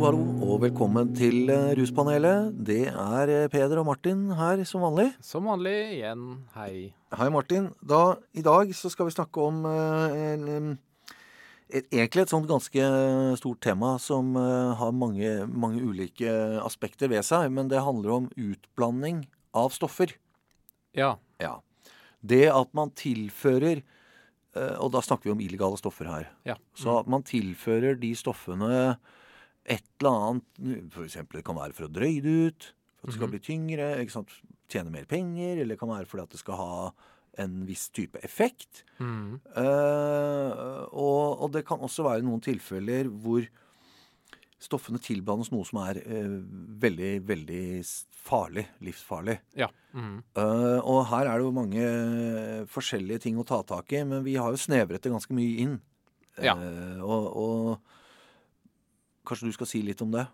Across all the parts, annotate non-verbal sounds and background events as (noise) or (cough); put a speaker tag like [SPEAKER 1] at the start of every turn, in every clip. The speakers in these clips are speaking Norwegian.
[SPEAKER 1] Hallo, hallo, og velkommen til eh, Ruspanelet. Det er eh, Peder og Martin her som vanlig.
[SPEAKER 2] Som vanlig igjen, hei.
[SPEAKER 1] Hei, Martin. Da, I dag så skal vi snakke om eh, en, et, egentlig et sånt ganske stort tema som har mange, mange ulike aspekter ved seg. Men det handler om utblanding av stoffer.
[SPEAKER 2] Ja.
[SPEAKER 1] Ja. Det at man tilfører eh, Og da snakker vi om illegale stoffer her.
[SPEAKER 2] ja.
[SPEAKER 1] Så at man tilfører de stoffene et eller annet eksempel det kan være for å drøye det ut, for at det skal
[SPEAKER 2] Mhm.
[SPEAKER 1] bli tyngre, tjene mer penger, eller det kan være fordi at det skal ha en viss type effekt.
[SPEAKER 2] Mm.
[SPEAKER 1] Uh, og, og det kan også være noen tilfeller hvor stoffene tilblandes noe som er uh, veldig, veldig farlig. Livsfarlig.
[SPEAKER 2] Ja. Mm.
[SPEAKER 1] Uh, og her er det jo mange forskjellige ting å ta tak i, men vi har jo snevret det ganske mye inn.
[SPEAKER 2] Ja.
[SPEAKER 1] Og, og kanskje du skal si litt om det?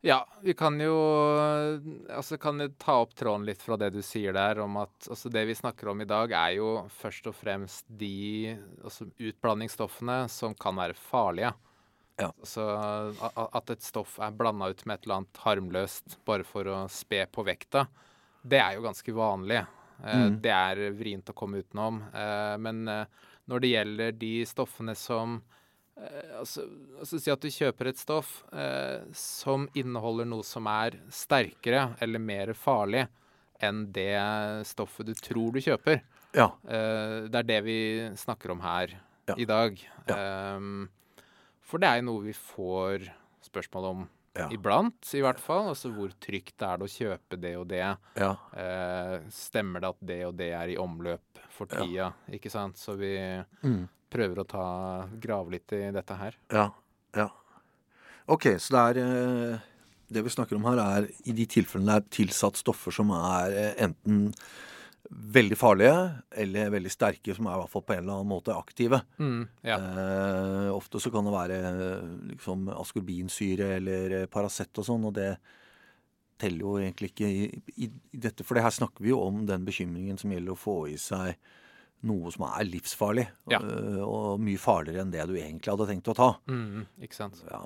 [SPEAKER 2] Ja, vi kan jo altså kan jo ta opp tråden litt fra det du sier der, om at altså det vi snakker om i dag, er jo først og fremst de altså utblandingsstoffene som kan være farlige.
[SPEAKER 1] Ja.
[SPEAKER 2] Altså at et stoff er blanda ut med et eller annet harmløst bare for å spe på vekta, det er jo ganske vanlig. Eh,
[SPEAKER 1] Mm.
[SPEAKER 2] Det er vrient å komme utenom. Eh, men eh, når det gjelder de stoffene som altså, altså Si at du kjøper et stoff eh, som inneholder noe som er sterkere eller mer farlig enn det stoffet du tror du kjøper.
[SPEAKER 1] Ja.
[SPEAKER 2] Eh, det er det vi snakker om her
[SPEAKER 1] Ja.
[SPEAKER 2] i dag. Ehm, for det er jo noe vi får spørsmål om
[SPEAKER 1] Ja.
[SPEAKER 2] iblant, i hvert fall. Altså hvor trygt er det å kjøpe det og det?
[SPEAKER 1] Ja.
[SPEAKER 2] Eh, stemmer det at det og det er i omløp for
[SPEAKER 1] Ja.
[SPEAKER 2] tida? Ikke sant? Så vi
[SPEAKER 1] Mm.
[SPEAKER 2] Prøver å ta, grave litt i dette her.
[SPEAKER 1] ja. Ja. Ok, så det er eh, Det vi snakker om her, er i de tilfellene det er tilsatt stoffer som er eh, enten veldig farlige eller veldig sterke, som er i hvert fall på en eller annen måte aktive.
[SPEAKER 2] Mm, ja.
[SPEAKER 1] Eh, ofte så kan det være eh, liksom askorbinsyre eller Paracet og sånn, og det teller jo egentlig ikke i, i, i dette. For det her snakker vi jo om den bekymringen som gjelder å få i seg noe som er livsfarlig.
[SPEAKER 2] Ja.
[SPEAKER 1] Og, og mye farligere enn det du egentlig hadde tenkt å ta.
[SPEAKER 2] Mm, ikke sant.
[SPEAKER 1] Ja.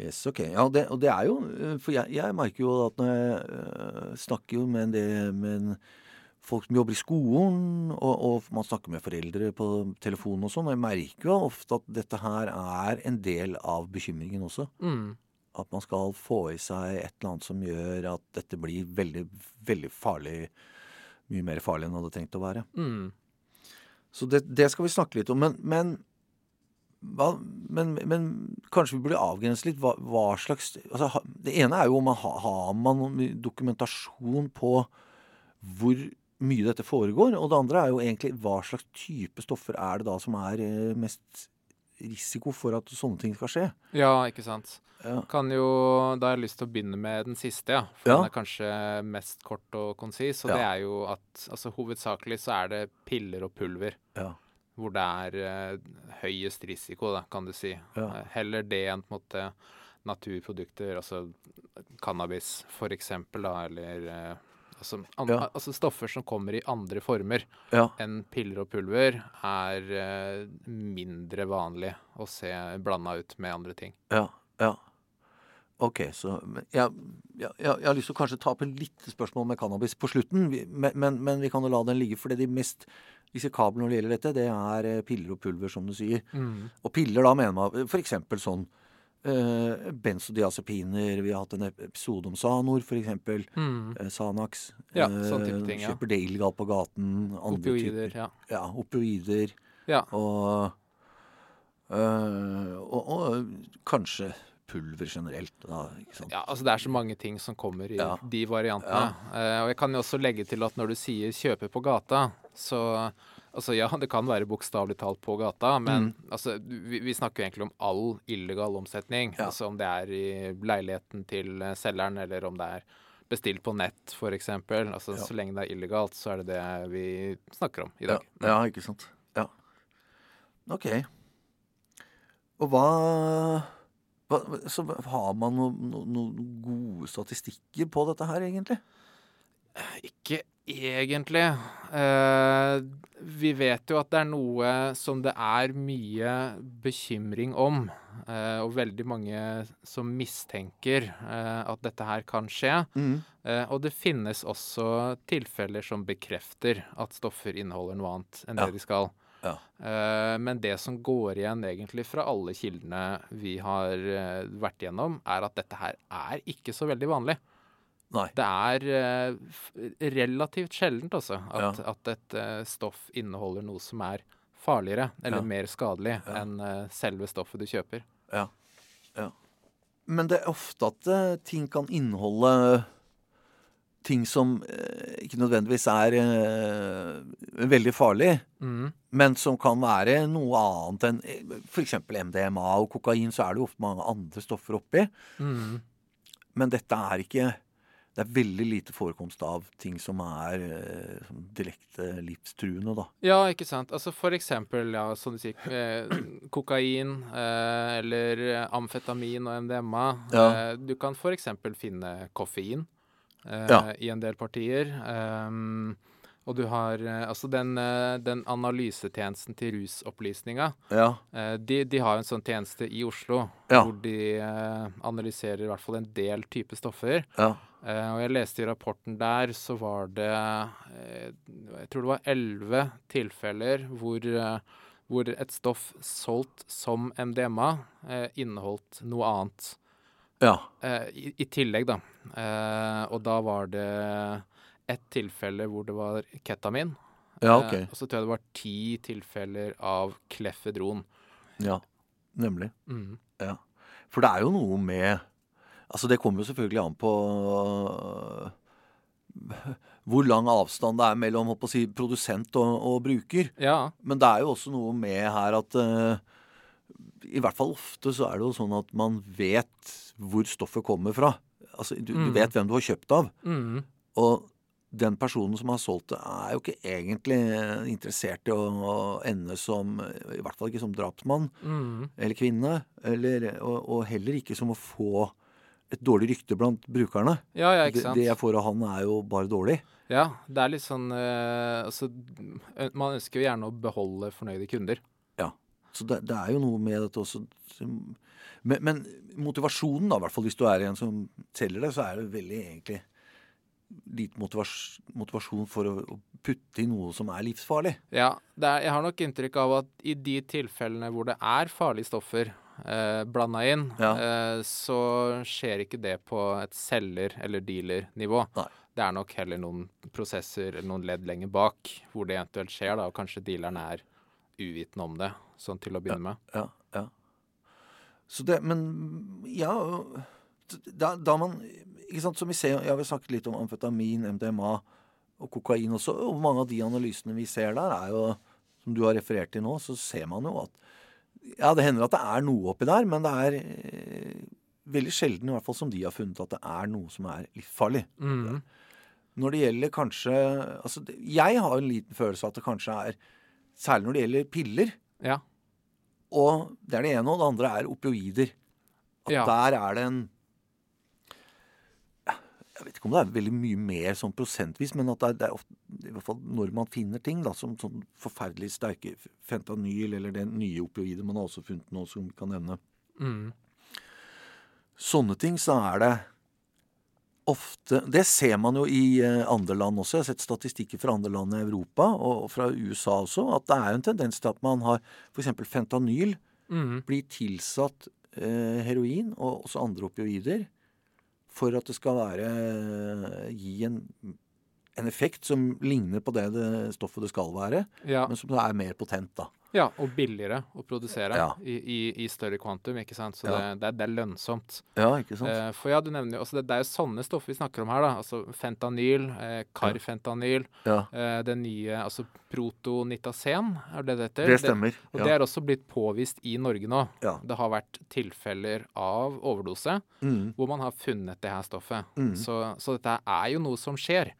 [SPEAKER 1] Yes, ok. Ja, det, og det er jo eh, For jeg, jeg merker jo at når jeg eh, snakker jo med en del med folk som jobber i skolen, og, og man snakker med foreldre på telefon og sånn, og jeg merker jo ofte at dette her er en del av bekymringen også.
[SPEAKER 2] Mm,
[SPEAKER 1] At man skal få i seg et eller annet som gjør at dette blir veldig, veldig farlig. Mye mer farlig enn det hadde trengt å være.
[SPEAKER 2] mm.
[SPEAKER 1] Så det, det skal vi snakke litt om. Men, men, hva, men, men kanskje vi burde avgrense litt hva, hva slags altså, Det ene er jo om man ha- har man dokumentasjon på hvor mye dette foregår. Og det andre er jo egentlig hva slags type stoffer er det da som er eh, mest risiko for at sånne ting skal skje.
[SPEAKER 2] Ja, ikke sant.
[SPEAKER 1] Ja.
[SPEAKER 2] Kan jo, Da har jeg lyst til å begynne med den siste, ja. For
[SPEAKER 1] Ja.
[SPEAKER 2] den er kanskje mest kort og konsis. Og det er jo at altså, hovedsakelig så er det piller og pulver
[SPEAKER 1] Ja.
[SPEAKER 2] hvor det er eh, høyest risiko, da, kan du si. Eh, heller det enn på en måte naturprodukter, altså cannabis da, eller eh, altså, an,
[SPEAKER 1] Ja.
[SPEAKER 2] altså stoffer som kommer i andre former
[SPEAKER 1] Ja.
[SPEAKER 2] enn piller og pulver, er eh, mindre vanlig å se blanda ut med andre ting.
[SPEAKER 1] Ja. ja. Ok, så jeg, jeg, jeg, har lyst til å kanskje ta opp et lite spørsmål med cannabis på slutten. Men, men, men vi kan jo la den ligge, for det de mest risikable når det gjelder dette, det er eh, piller og pulver, som du sier. Og piller, da mener man f.eks. sånn eh, benzodiazepiner. Vi har hatt en episode om Sanor, f.eks.
[SPEAKER 2] Mm.
[SPEAKER 1] Uh, Sanax.
[SPEAKER 2] Ja,
[SPEAKER 1] Eh,
[SPEAKER 2] sånn type ting, ja.
[SPEAKER 1] Kjøper det illegalt på gaten.
[SPEAKER 2] Opioider,
[SPEAKER 1] typer.
[SPEAKER 2] ja.
[SPEAKER 1] Ja, opioider.
[SPEAKER 2] Ja.
[SPEAKER 1] Og, uh, og, og kanskje pulver generelt. Da?
[SPEAKER 2] Ja, altså Det er så mange ting som kommer i
[SPEAKER 1] Ja.
[SPEAKER 2] de variantene. Eh, og jeg kan jo også legge til at når du sier 'kjøpe på gata', så Altså ja, det kan være bokstavelig talt på gata, men altså, vi, vi snakker jo egentlig om all illegal omsetning.
[SPEAKER 1] Mm. Ja.
[SPEAKER 2] Altså om det er i leiligheten til eh, selgeren, eller om det er bestilt på nett, f.eks. Altså,
[SPEAKER 1] Ja.
[SPEAKER 2] Så lenge det er illegalt, så er det det vi snakker om i
[SPEAKER 1] Ja,
[SPEAKER 2] dag.
[SPEAKER 1] ja, ikke sant. Ja. Ok. Og hva, hva Så har man noen no, no gode statistikker på dette her, egentlig?
[SPEAKER 2] Ikke egentlig. Eh, vi vet jo at det er noe som det er mye bekymring om. Eh, og veldig mange som mistenker eh, at dette her kan skje.
[SPEAKER 1] Mm.
[SPEAKER 2] Eh, og det finnes også tilfeller som bekrefter at stoffer inneholder noe annet enn
[SPEAKER 1] Ja.
[SPEAKER 2] det de skal.
[SPEAKER 1] Ja.
[SPEAKER 2] Eh, men det som går igjen egentlig fra alle kildene vi har vært gjennom, er at dette her er ikke så veldig vanlig.
[SPEAKER 1] Nei.
[SPEAKER 2] Det er eh, relativt sjeldent, også at,
[SPEAKER 1] Ja.
[SPEAKER 2] at et eh, stoff inneholder noe som er farligere eller
[SPEAKER 1] Ja.
[SPEAKER 2] mer skadelig
[SPEAKER 1] Ja.
[SPEAKER 2] enn eh, selve stoffet du kjøper.
[SPEAKER 1] Ja. ja. Men det er ofte at ting kan inneholde ting som ikke nødvendigvis er veldig farlig,
[SPEAKER 2] Mm.
[SPEAKER 1] men som kan være noe annet enn f.eks. MDMA og kokain. Så er det jo ofte mange andre stoffer oppi.
[SPEAKER 2] Mm.
[SPEAKER 1] Men dette er ikke Det er veldig lite forekomst av ting som er eh, direkte livstruende, da.
[SPEAKER 2] Ja, ikke sant. Altså for eksempel, ja, som du sier, eh, kokain eh, eller eh, amfetamin og MDMA.
[SPEAKER 1] Ja.
[SPEAKER 2] Eh, du kan for eksempel finne koffein eh,
[SPEAKER 1] Ja.
[SPEAKER 2] i en del partier. Um, og du har eh, altså den, eh, den analysetjenesten til rusopplysninga.
[SPEAKER 1] Ja.
[SPEAKER 2] Eh, de, de har en sånn tjeneste i Oslo hvor de eh, analyserer i hvert fall en del type stoffer.
[SPEAKER 1] Ja.
[SPEAKER 2] Eh, og jeg leste i rapporten der, så var det eh, Jeg tror det var elleve tilfeller hvor, eh, hvor et stoff solgt som MDMA eh, inneholdt noe annet.
[SPEAKER 1] Ja.
[SPEAKER 2] I, I tillegg, da. Og da var det ett tilfelle hvor det var ketamin.
[SPEAKER 1] Ja, ok.
[SPEAKER 2] Og så tror jeg det var ti tilfeller av klefedron.
[SPEAKER 1] Ja. Nemlig.
[SPEAKER 2] Mm.
[SPEAKER 1] For det er jo noe med Altså, det kommer jo selvfølgelig an på øh, hvor lang avstand det er mellom å si, produsent og, og bruker.
[SPEAKER 2] Ja.
[SPEAKER 1] Men det er jo også noe med her at uh, I hvert fall ofte så er det jo sånn at man vet hvor stoffet kommer fra. Altså, du, du
[SPEAKER 2] Mm.
[SPEAKER 1] vet hvem du har kjøpt av.
[SPEAKER 2] Mm.
[SPEAKER 1] Og den personen som har solgt det, er jo ikke egentlig interessert i å, å ende som I hvert fall ikke som drapsmann
[SPEAKER 2] Mm.
[SPEAKER 1] eller kvinne. Eller, og, og heller ikke som å få et dårlig rykte blant brukerne.
[SPEAKER 2] Ja, ja, ikke sant.
[SPEAKER 1] det jeg får av han, er jo bare dårlig.
[SPEAKER 2] Ja, det er litt sånn eh, Altså, man ønsker jo gjerne å beholde fornøyde kunder. Ja.
[SPEAKER 1] Så det, det er jo noe med dette også som- men, men motivasjonen, da, i hvert fall hvis du er en som selger det, så er det veldig egentlig lite motivas motivasjon for å, putte i noe som er livsfarlig.
[SPEAKER 2] Ja, det er, jeg har nok inntrykk av at i de tilfellene hvor det er farlige stoffer eh, blanda inn,
[SPEAKER 1] Ja.
[SPEAKER 2] eh, så skjer ikke det på et selger- eller dealer-nivå. Det er nok heller noen prosesser eller noen ledd lenger bak hvor det eventuelt skjer, da, og kanskje dealeren er uvitende om det, sånn til å begynne med.
[SPEAKER 1] Ja, ja. Så det, men ja Da, da man ikke sant, Som vi ser, ja, vi har snakket litt om amfetamin, MDMA og kokain også. Og mange av de analysene vi ser der, er jo Som du har referert til nå, så ser man jo at Ja, det hender at det er noe oppi der, men det er eh, veldig sjelden, i hvert fall som de har funnet, at det er noe som er livsfarlig.
[SPEAKER 2] Mm.
[SPEAKER 1] Når det gjelder kanskje altså, Jeg har en liten følelse av at det kanskje er Særlig når det gjelder piller.
[SPEAKER 2] Ja.
[SPEAKER 1] Og det er det ene, og det andre er opioider. At
[SPEAKER 2] Ja.
[SPEAKER 1] der er det en Jeg vet ikke om det er veldig mye mer sånn prosentvis, men at det er, ofte, i hvert fall når man finner ting da, som sånn forferdelig sterke fentanyl, eller det nye opioidet man har også funnet nå som vi kan nevne.
[SPEAKER 2] mm.
[SPEAKER 1] Sånne ting, så er det ofte Det ser man jo i eh, andre land også. Jeg har sett statistikker fra andre land i Europa, og fra USA også, at det er en tendens til at man har f.eks. fentanyl
[SPEAKER 2] mm.
[SPEAKER 1] blir tilsatt eh, heroin og også andre opioider for at det skal være gi en, en effekt som ligner på det, det stoffet det skal være,
[SPEAKER 2] Ja.
[SPEAKER 1] men som er mer potent, da.
[SPEAKER 2] ja, og billigere å produsere
[SPEAKER 1] Ja.
[SPEAKER 2] i, i, i større kvantum, ikke sant. Så
[SPEAKER 1] Ja.
[SPEAKER 2] det, det, er, det lønnsomt.
[SPEAKER 1] Ja, ikke sant?
[SPEAKER 2] Eh, for ja, du nevner jo altså det, det er jo sånne stoffer vi snakker om her, da. Altså fentanyl, eh, karfentanyl, eh, det nye altså protonitasen, er det det heter?
[SPEAKER 1] det stemmer.
[SPEAKER 2] og
[SPEAKER 1] ja.
[SPEAKER 2] det er også blitt påvist i Norge nå. Det har vært tilfeller av overdose
[SPEAKER 1] Mm,
[SPEAKER 2] hvor man har funnet det her stoffet.
[SPEAKER 1] Mm.
[SPEAKER 2] Så, så dette er jo noe som skjer.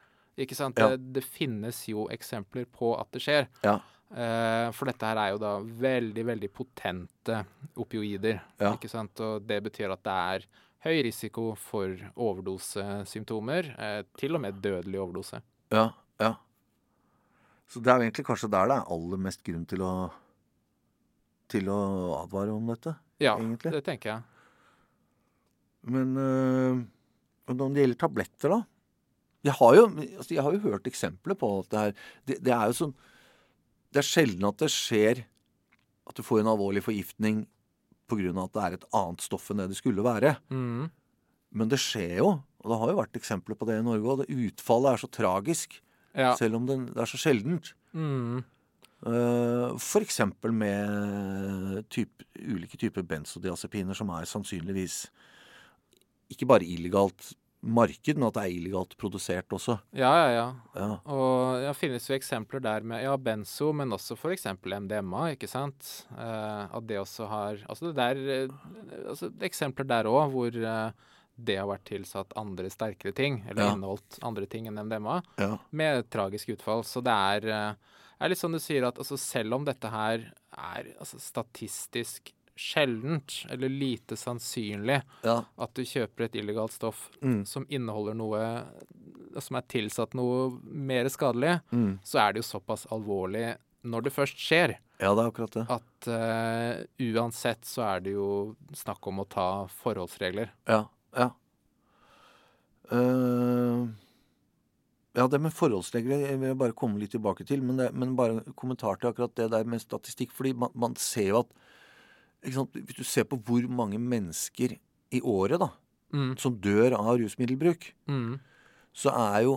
[SPEAKER 2] Ikke sant?
[SPEAKER 1] Ja.
[SPEAKER 2] Det, det finnes jo eksempler på at det skjer.
[SPEAKER 1] ja.
[SPEAKER 2] Eh, for dette her er jo da veldig, veldig potente opioider.
[SPEAKER 1] Ja.
[SPEAKER 2] Ikke sant? Og det betyr at det er høy risiko for overdosesymptomer. Eh, til og med dødelig overdose.
[SPEAKER 1] Ja, Ja. Så det er jo egentlig kanskje der det er aller mest grunn til å til å advare om dette,
[SPEAKER 2] Ja,
[SPEAKER 1] egentlig.
[SPEAKER 2] det tenker jeg.
[SPEAKER 1] Men øh, når det gjelder tabletter, da Jeg har jo, altså, jeg har jo hørt eksempler på at det er det, det er jo sånn Det er sjelden at det skjer at du får en alvorlig forgiftning pga. at det er et annet stoff enn det det skulle være.
[SPEAKER 2] Mm.
[SPEAKER 1] Men det skjer jo, og det har jo vært eksempler på det i Norge, det utfallet er så tragisk.
[SPEAKER 2] Ja.
[SPEAKER 1] Selv om det, er så sjeldent.
[SPEAKER 2] Mm.
[SPEAKER 1] Uh, F.eks. med type, ulike typer benzodiazepiner som er sannsynligvis ikke bare illegalt marked, men at det er illegalt produsert også.
[SPEAKER 2] ja, ja, ja.
[SPEAKER 1] Ja,
[SPEAKER 2] Og det finnes jo eksempler der med ja, benzo, men også f.eks. MDMA, ikke sant. Eh, at det også har Altså det der eh, altså, det er Eksempler der òg hvor eh, det har vært tilsatt andre sterkere ting, eller
[SPEAKER 1] Ja.
[SPEAKER 2] inneholdt andre ting enn MDMA,
[SPEAKER 1] ja,
[SPEAKER 2] med tragisk utfall. Så det er, eh, er litt sånn du sier at altså, selv om dette her er altså, statistisk sjeldent, eller lite sannsynlig,
[SPEAKER 1] ja.
[SPEAKER 2] at du kjøper et illegalt stoff
[SPEAKER 1] Mm,
[SPEAKER 2] som inneholder noe som er tilsatt noe mer skadelig,
[SPEAKER 1] mm.
[SPEAKER 2] så er det jo såpass alvorlig når det først skjer,
[SPEAKER 1] ja, det er akkurat det.
[SPEAKER 2] at uh, uansett så er det jo snakk om å ta forholdsregler.
[SPEAKER 1] Ja, ja. Uh, ja, det med forholdsregler jeg vil jeg bare komme litt tilbake til. Men, det, men bare en kommentar til akkurat det der med statistikk. Fordi man, man ser jo at Hvis du ser på hvor mange mennesker i året da,
[SPEAKER 2] Mm,
[SPEAKER 1] som dør av rusmiddelbruk,
[SPEAKER 2] mm,
[SPEAKER 1] så er jo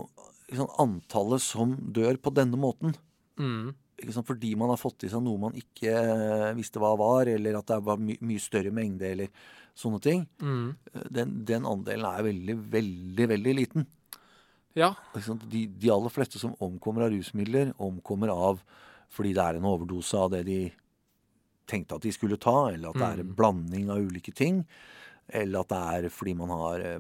[SPEAKER 1] sant, antallet som dør på denne måten
[SPEAKER 2] mm,
[SPEAKER 1] sant, Fordi man har fått i seg noe man ikke eh, visste hva var, eller at det var my mye større mengde, eller sånne ting.
[SPEAKER 2] mm.
[SPEAKER 1] eh, Den, den andelen er veldig, veldig, veldig liten.
[SPEAKER 2] Ja.
[SPEAKER 1] Sant? De, de aller fleste som omkommer av rusmidler, omkommer av fordi det er en overdose av det de tenkte at de skulle ta, eller at det er en
[SPEAKER 2] Mm.
[SPEAKER 1] blanding av ulike ting, eller at det er fordi man har eh,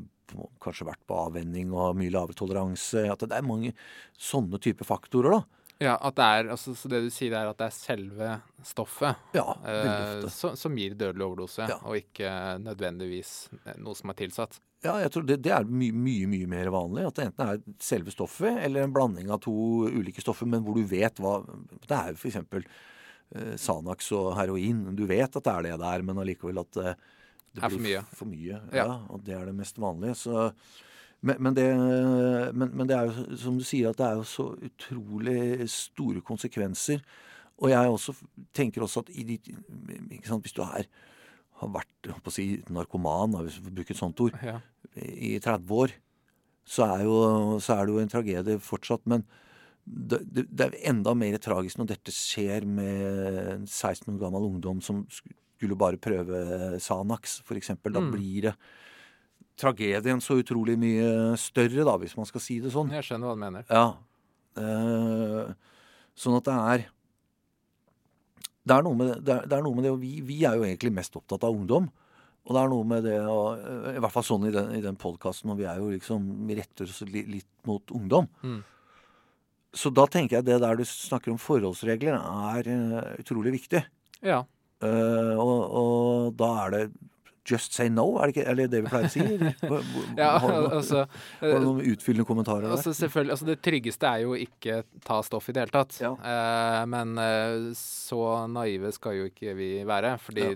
[SPEAKER 1] kanskje vært på avvenning og har mye lavere toleranse. At det er mange sånne typer faktorer, da.
[SPEAKER 2] ja, at det er altså, Så det du sier, er at det er selve stoffet
[SPEAKER 1] Ja,
[SPEAKER 2] eh, som, som gir dødelig overdose,
[SPEAKER 1] Ja.
[SPEAKER 2] og ikke nødvendigvis noe som er tilsatt.
[SPEAKER 1] Ja, jeg tror det, det er mye, mye, mye mer vanlig. At det enten er selve stoffet eller en blanding av to ulike stoffer, men hvor du vet hva Det er jo f.eks. Eh, Sanax og heroin. Du vet at det er det det er, men allikevel at det, det
[SPEAKER 2] Er for mye.
[SPEAKER 1] For mye.
[SPEAKER 2] Ja.
[SPEAKER 1] Ja. og det er det mest vanlige. Så, men, men, det, men, men det er jo som du sier, at det er jo så utrolig store konsekvenser. Og jeg også tenker også at i de, sant, hvis du er, har vært å si, narkoman, hvis vi får bruke et sånt ord,
[SPEAKER 2] Ja.
[SPEAKER 1] i 30 år, så er, jo, så er det jo en tragedie fortsatt. Men det, det, det er enda mer tragisk når dette skjer med en 16 år gammel ungdom som skulle bare prøve Sanax, f.eks. Da
[SPEAKER 2] Mm.
[SPEAKER 1] blir det tragedien så utrolig mye større, da, hvis man skal si det sånn.
[SPEAKER 2] Jeg skjønner hva du mener.
[SPEAKER 1] Ja. Eh, sånn at det er det er, noe med, det, er, det er noe med det, og vi, vi er jo egentlig mest opptatt av ungdom. Og det er noe med det, og, I hvert fall sånn i den, i den podkasten, og vi er jo liksom Vi retter oss litt, litt mot ungdom.
[SPEAKER 2] Mm.
[SPEAKER 1] Så da tenker jeg det der du snakker om forholdsregler, er uh, utrolig viktig.
[SPEAKER 2] Ja.
[SPEAKER 1] Uh, og, og da er det just say no, er det ikke eller det, vi pleier å si? (laughs)
[SPEAKER 2] ja
[SPEAKER 1] har, du
[SPEAKER 2] altså,
[SPEAKER 1] har du noen utfyllende kommentarer der?
[SPEAKER 2] Altså selvfølgelig, altså Det tryggeste er jo ikke ta stoff i det hele tatt.
[SPEAKER 1] Ja.
[SPEAKER 2] Eh, men eh, så naive skal jo ikke vi være, fordi
[SPEAKER 1] Ja.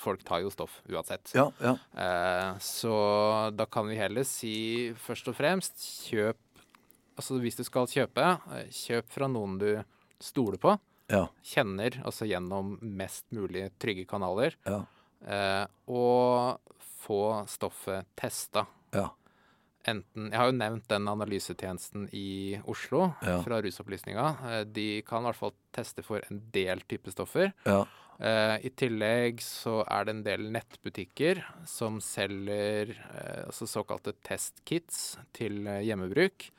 [SPEAKER 2] folk tar jo stoff uansett.
[SPEAKER 1] Ja, ja.
[SPEAKER 2] Eh, så da kan vi heller si først og fremst kjøp Altså hvis du skal kjøpe, eh, kjøp fra noen du stoler på.
[SPEAKER 1] ja,
[SPEAKER 2] Kjenner, altså gjennom mest mulig trygge kanaler.
[SPEAKER 1] ja,
[SPEAKER 2] Eh, og få stoffet testa.
[SPEAKER 1] ja.
[SPEAKER 2] Enten Jeg har jo nevnt den analysetjenesten i Oslo fra Rusopplysninga. Eh, De kan i hvert fall teste for en del type stoffer.
[SPEAKER 1] ja.
[SPEAKER 2] Eh, I tillegg så er det en del nettbutikker som selger eh, altså såkalte testkits til eh, hjemmebruk.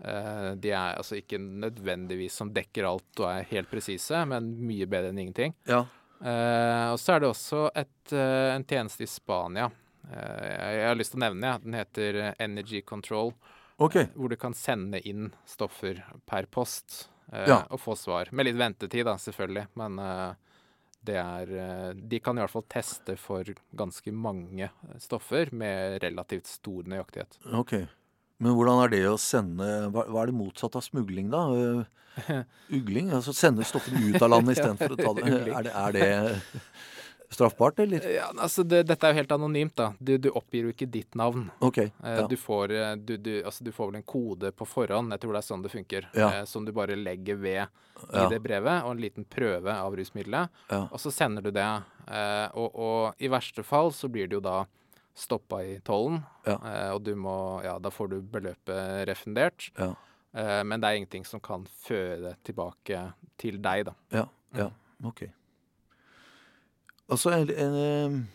[SPEAKER 2] Eh, de er altså ikke nødvendigvis som dekker alt og er helt presise, men mye bedre enn ingenting.
[SPEAKER 1] ja.
[SPEAKER 2] Eh, og så er det også et, eh, en tjeneste i Spania. Jeg, har lyst til å nevne, ja. Den heter Energy Control. Okay. Hvor du kan sende inn stoffer per post
[SPEAKER 1] Ja.
[SPEAKER 2] og få svar. Med litt ventetid, da, selvfølgelig. Men det er De kan i hvert fall teste for ganske mange stoffer med relativt stor nøyaktighet.
[SPEAKER 1] Ok. Men hvordan er det å sende Hva, hva er det motsatte av smugling, da? Eh, Ugling? Altså sende stoffene ut av landet (laughs) istedenfor å ta det Er det, er det straffbart, eller?
[SPEAKER 2] Ja, altså det, Dette er jo helt anonymt. da. Du, du oppgir jo ikke ditt navn.
[SPEAKER 1] OK.
[SPEAKER 2] Eh,
[SPEAKER 1] Ja.
[SPEAKER 2] Du, får, eh, du, du, altså, du får vel en kode på forhånd, jeg tror det er sånn det funker,
[SPEAKER 1] Ja.
[SPEAKER 2] eh, som du bare legger ved i det brevet, og en liten prøve av rusmiddelet.
[SPEAKER 1] Ja.
[SPEAKER 2] Og så sender du det. Eh, og, og i verste fall så blir det jo da stoppa i tollen,
[SPEAKER 1] Ja.
[SPEAKER 2] eh, og du må Ja, da får du beløpet refundert.
[SPEAKER 1] Ja.
[SPEAKER 2] Eh, men det er ingenting som kan føre tilbake til deg, da.
[SPEAKER 1] Ja, ja, ok. Altså, en, en,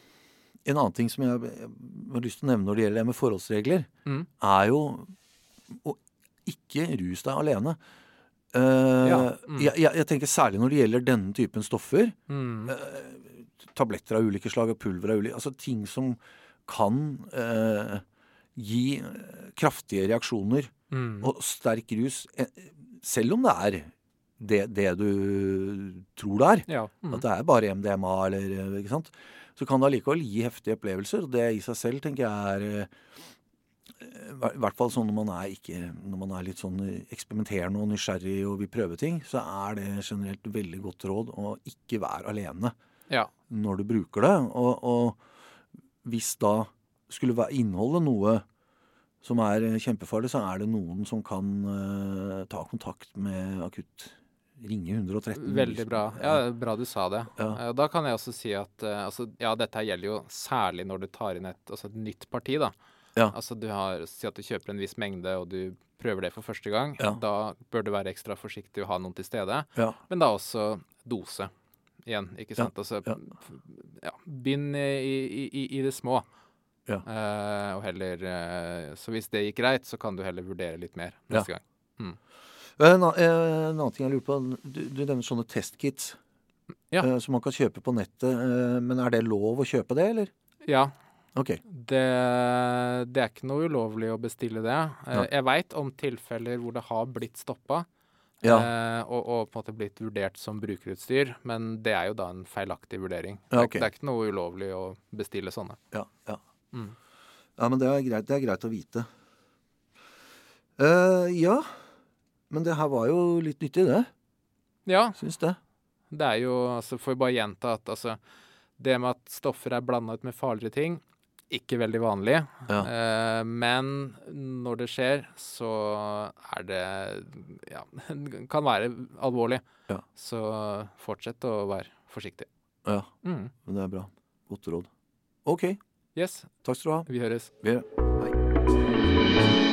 [SPEAKER 1] en annen ting som jeg, jeg har lyst til å nevne når det gjelder det med forholdsregler,
[SPEAKER 2] Mm.
[SPEAKER 1] er jo å ikke ruse deg alene. Uh,
[SPEAKER 2] Ja, mm.
[SPEAKER 1] jeg, jeg, tenker særlig når det gjelder denne typen stoffer,
[SPEAKER 2] Mm.
[SPEAKER 1] tabletter av ulike slag og pulver av ulike Altså ting som kan eh, gi kraftige reaksjoner
[SPEAKER 2] Mm.
[SPEAKER 1] og sterk rus, eh, selv om det er det, det du tror det er.
[SPEAKER 2] Ja. Mm.
[SPEAKER 1] At det er bare MDMA, eller eh, ikke sant. Så kan det allikevel gi heftige opplevelser. Og det i seg selv tenker jeg er eh, I hvert fall sånn når man er, ikke, når man er litt sånn eksperimenterende og nysgjerrig og vil prøve ting, så er det generelt veldig godt råd å ikke være alene
[SPEAKER 2] ja.
[SPEAKER 1] når du bruker det. Og, og hvis da skulle inneholde noe som er eh, kjempefarlig, så er det noen som kan uh, ta kontakt med akutt. Ringe 113.
[SPEAKER 2] Veldig bra. Ja, bra du sa det.
[SPEAKER 1] Ja.
[SPEAKER 2] Eh, Da kan jeg også si at altså, ja, dette gjelder jo særlig når du tar inn et, altså et nytt parti. da.
[SPEAKER 1] Ja.
[SPEAKER 2] Altså du har, Si at du kjøper en viss mengde, og du prøver det for første gang.
[SPEAKER 1] Ja.
[SPEAKER 2] Da bør du være ekstra forsiktig og ha noen til stede.
[SPEAKER 1] Ja.
[SPEAKER 2] Men da også dose. Igjen, ikke
[SPEAKER 1] Ja,
[SPEAKER 2] sant? Altså,
[SPEAKER 1] ja.
[SPEAKER 2] ja, Begynn i, i, i, det små.
[SPEAKER 1] Ja.
[SPEAKER 2] Uh, og heller uh, Så hvis det gikk greit, så kan du heller vurdere litt mer neste gang.
[SPEAKER 1] En, a- eh, en annen ting jeg lurer på. Du, du nevner sånne testkits
[SPEAKER 2] Ja.
[SPEAKER 1] uh, som man kan kjøpe på nettet. men er det lov å kjøpe det, eller?
[SPEAKER 2] Ja,
[SPEAKER 1] Ok.
[SPEAKER 2] Det, det er ikke noe ulovlig å bestille det. Jeg veit om tilfeller hvor det har blitt stoppa
[SPEAKER 1] Ja.
[SPEAKER 2] eh, og, og på en måte blitt vurdert som brukerutstyr, men det er jo da en feilaktig vurdering. Det,
[SPEAKER 1] Ja, ok.
[SPEAKER 2] ikke- det er ikke noe ulovlig å bestille sånne.
[SPEAKER 1] Ja, ja.
[SPEAKER 2] Mm.
[SPEAKER 1] ja men det er greit, det er greit å vite. Uh, ja. Men det her var jo litt nyttig, det.
[SPEAKER 2] Ja,
[SPEAKER 1] Syns det.
[SPEAKER 2] det er jo altså Får vi bare gjenta at altså Det med at stoffer er blanda ut med farligere ting, ikke veldig vanlig.
[SPEAKER 1] Ja.
[SPEAKER 2] Eh, men når det skjer, så er det Ja, (laughs) kan være alvorlig.
[SPEAKER 1] Ja.
[SPEAKER 2] Så fortsett å være forsiktig.
[SPEAKER 1] Ja,
[SPEAKER 2] Mm.
[SPEAKER 1] men det er bra. Godt råd. OK.
[SPEAKER 2] Yes,
[SPEAKER 1] Takk skal du ha.
[SPEAKER 2] vi høres.
[SPEAKER 1] Vi- Hei.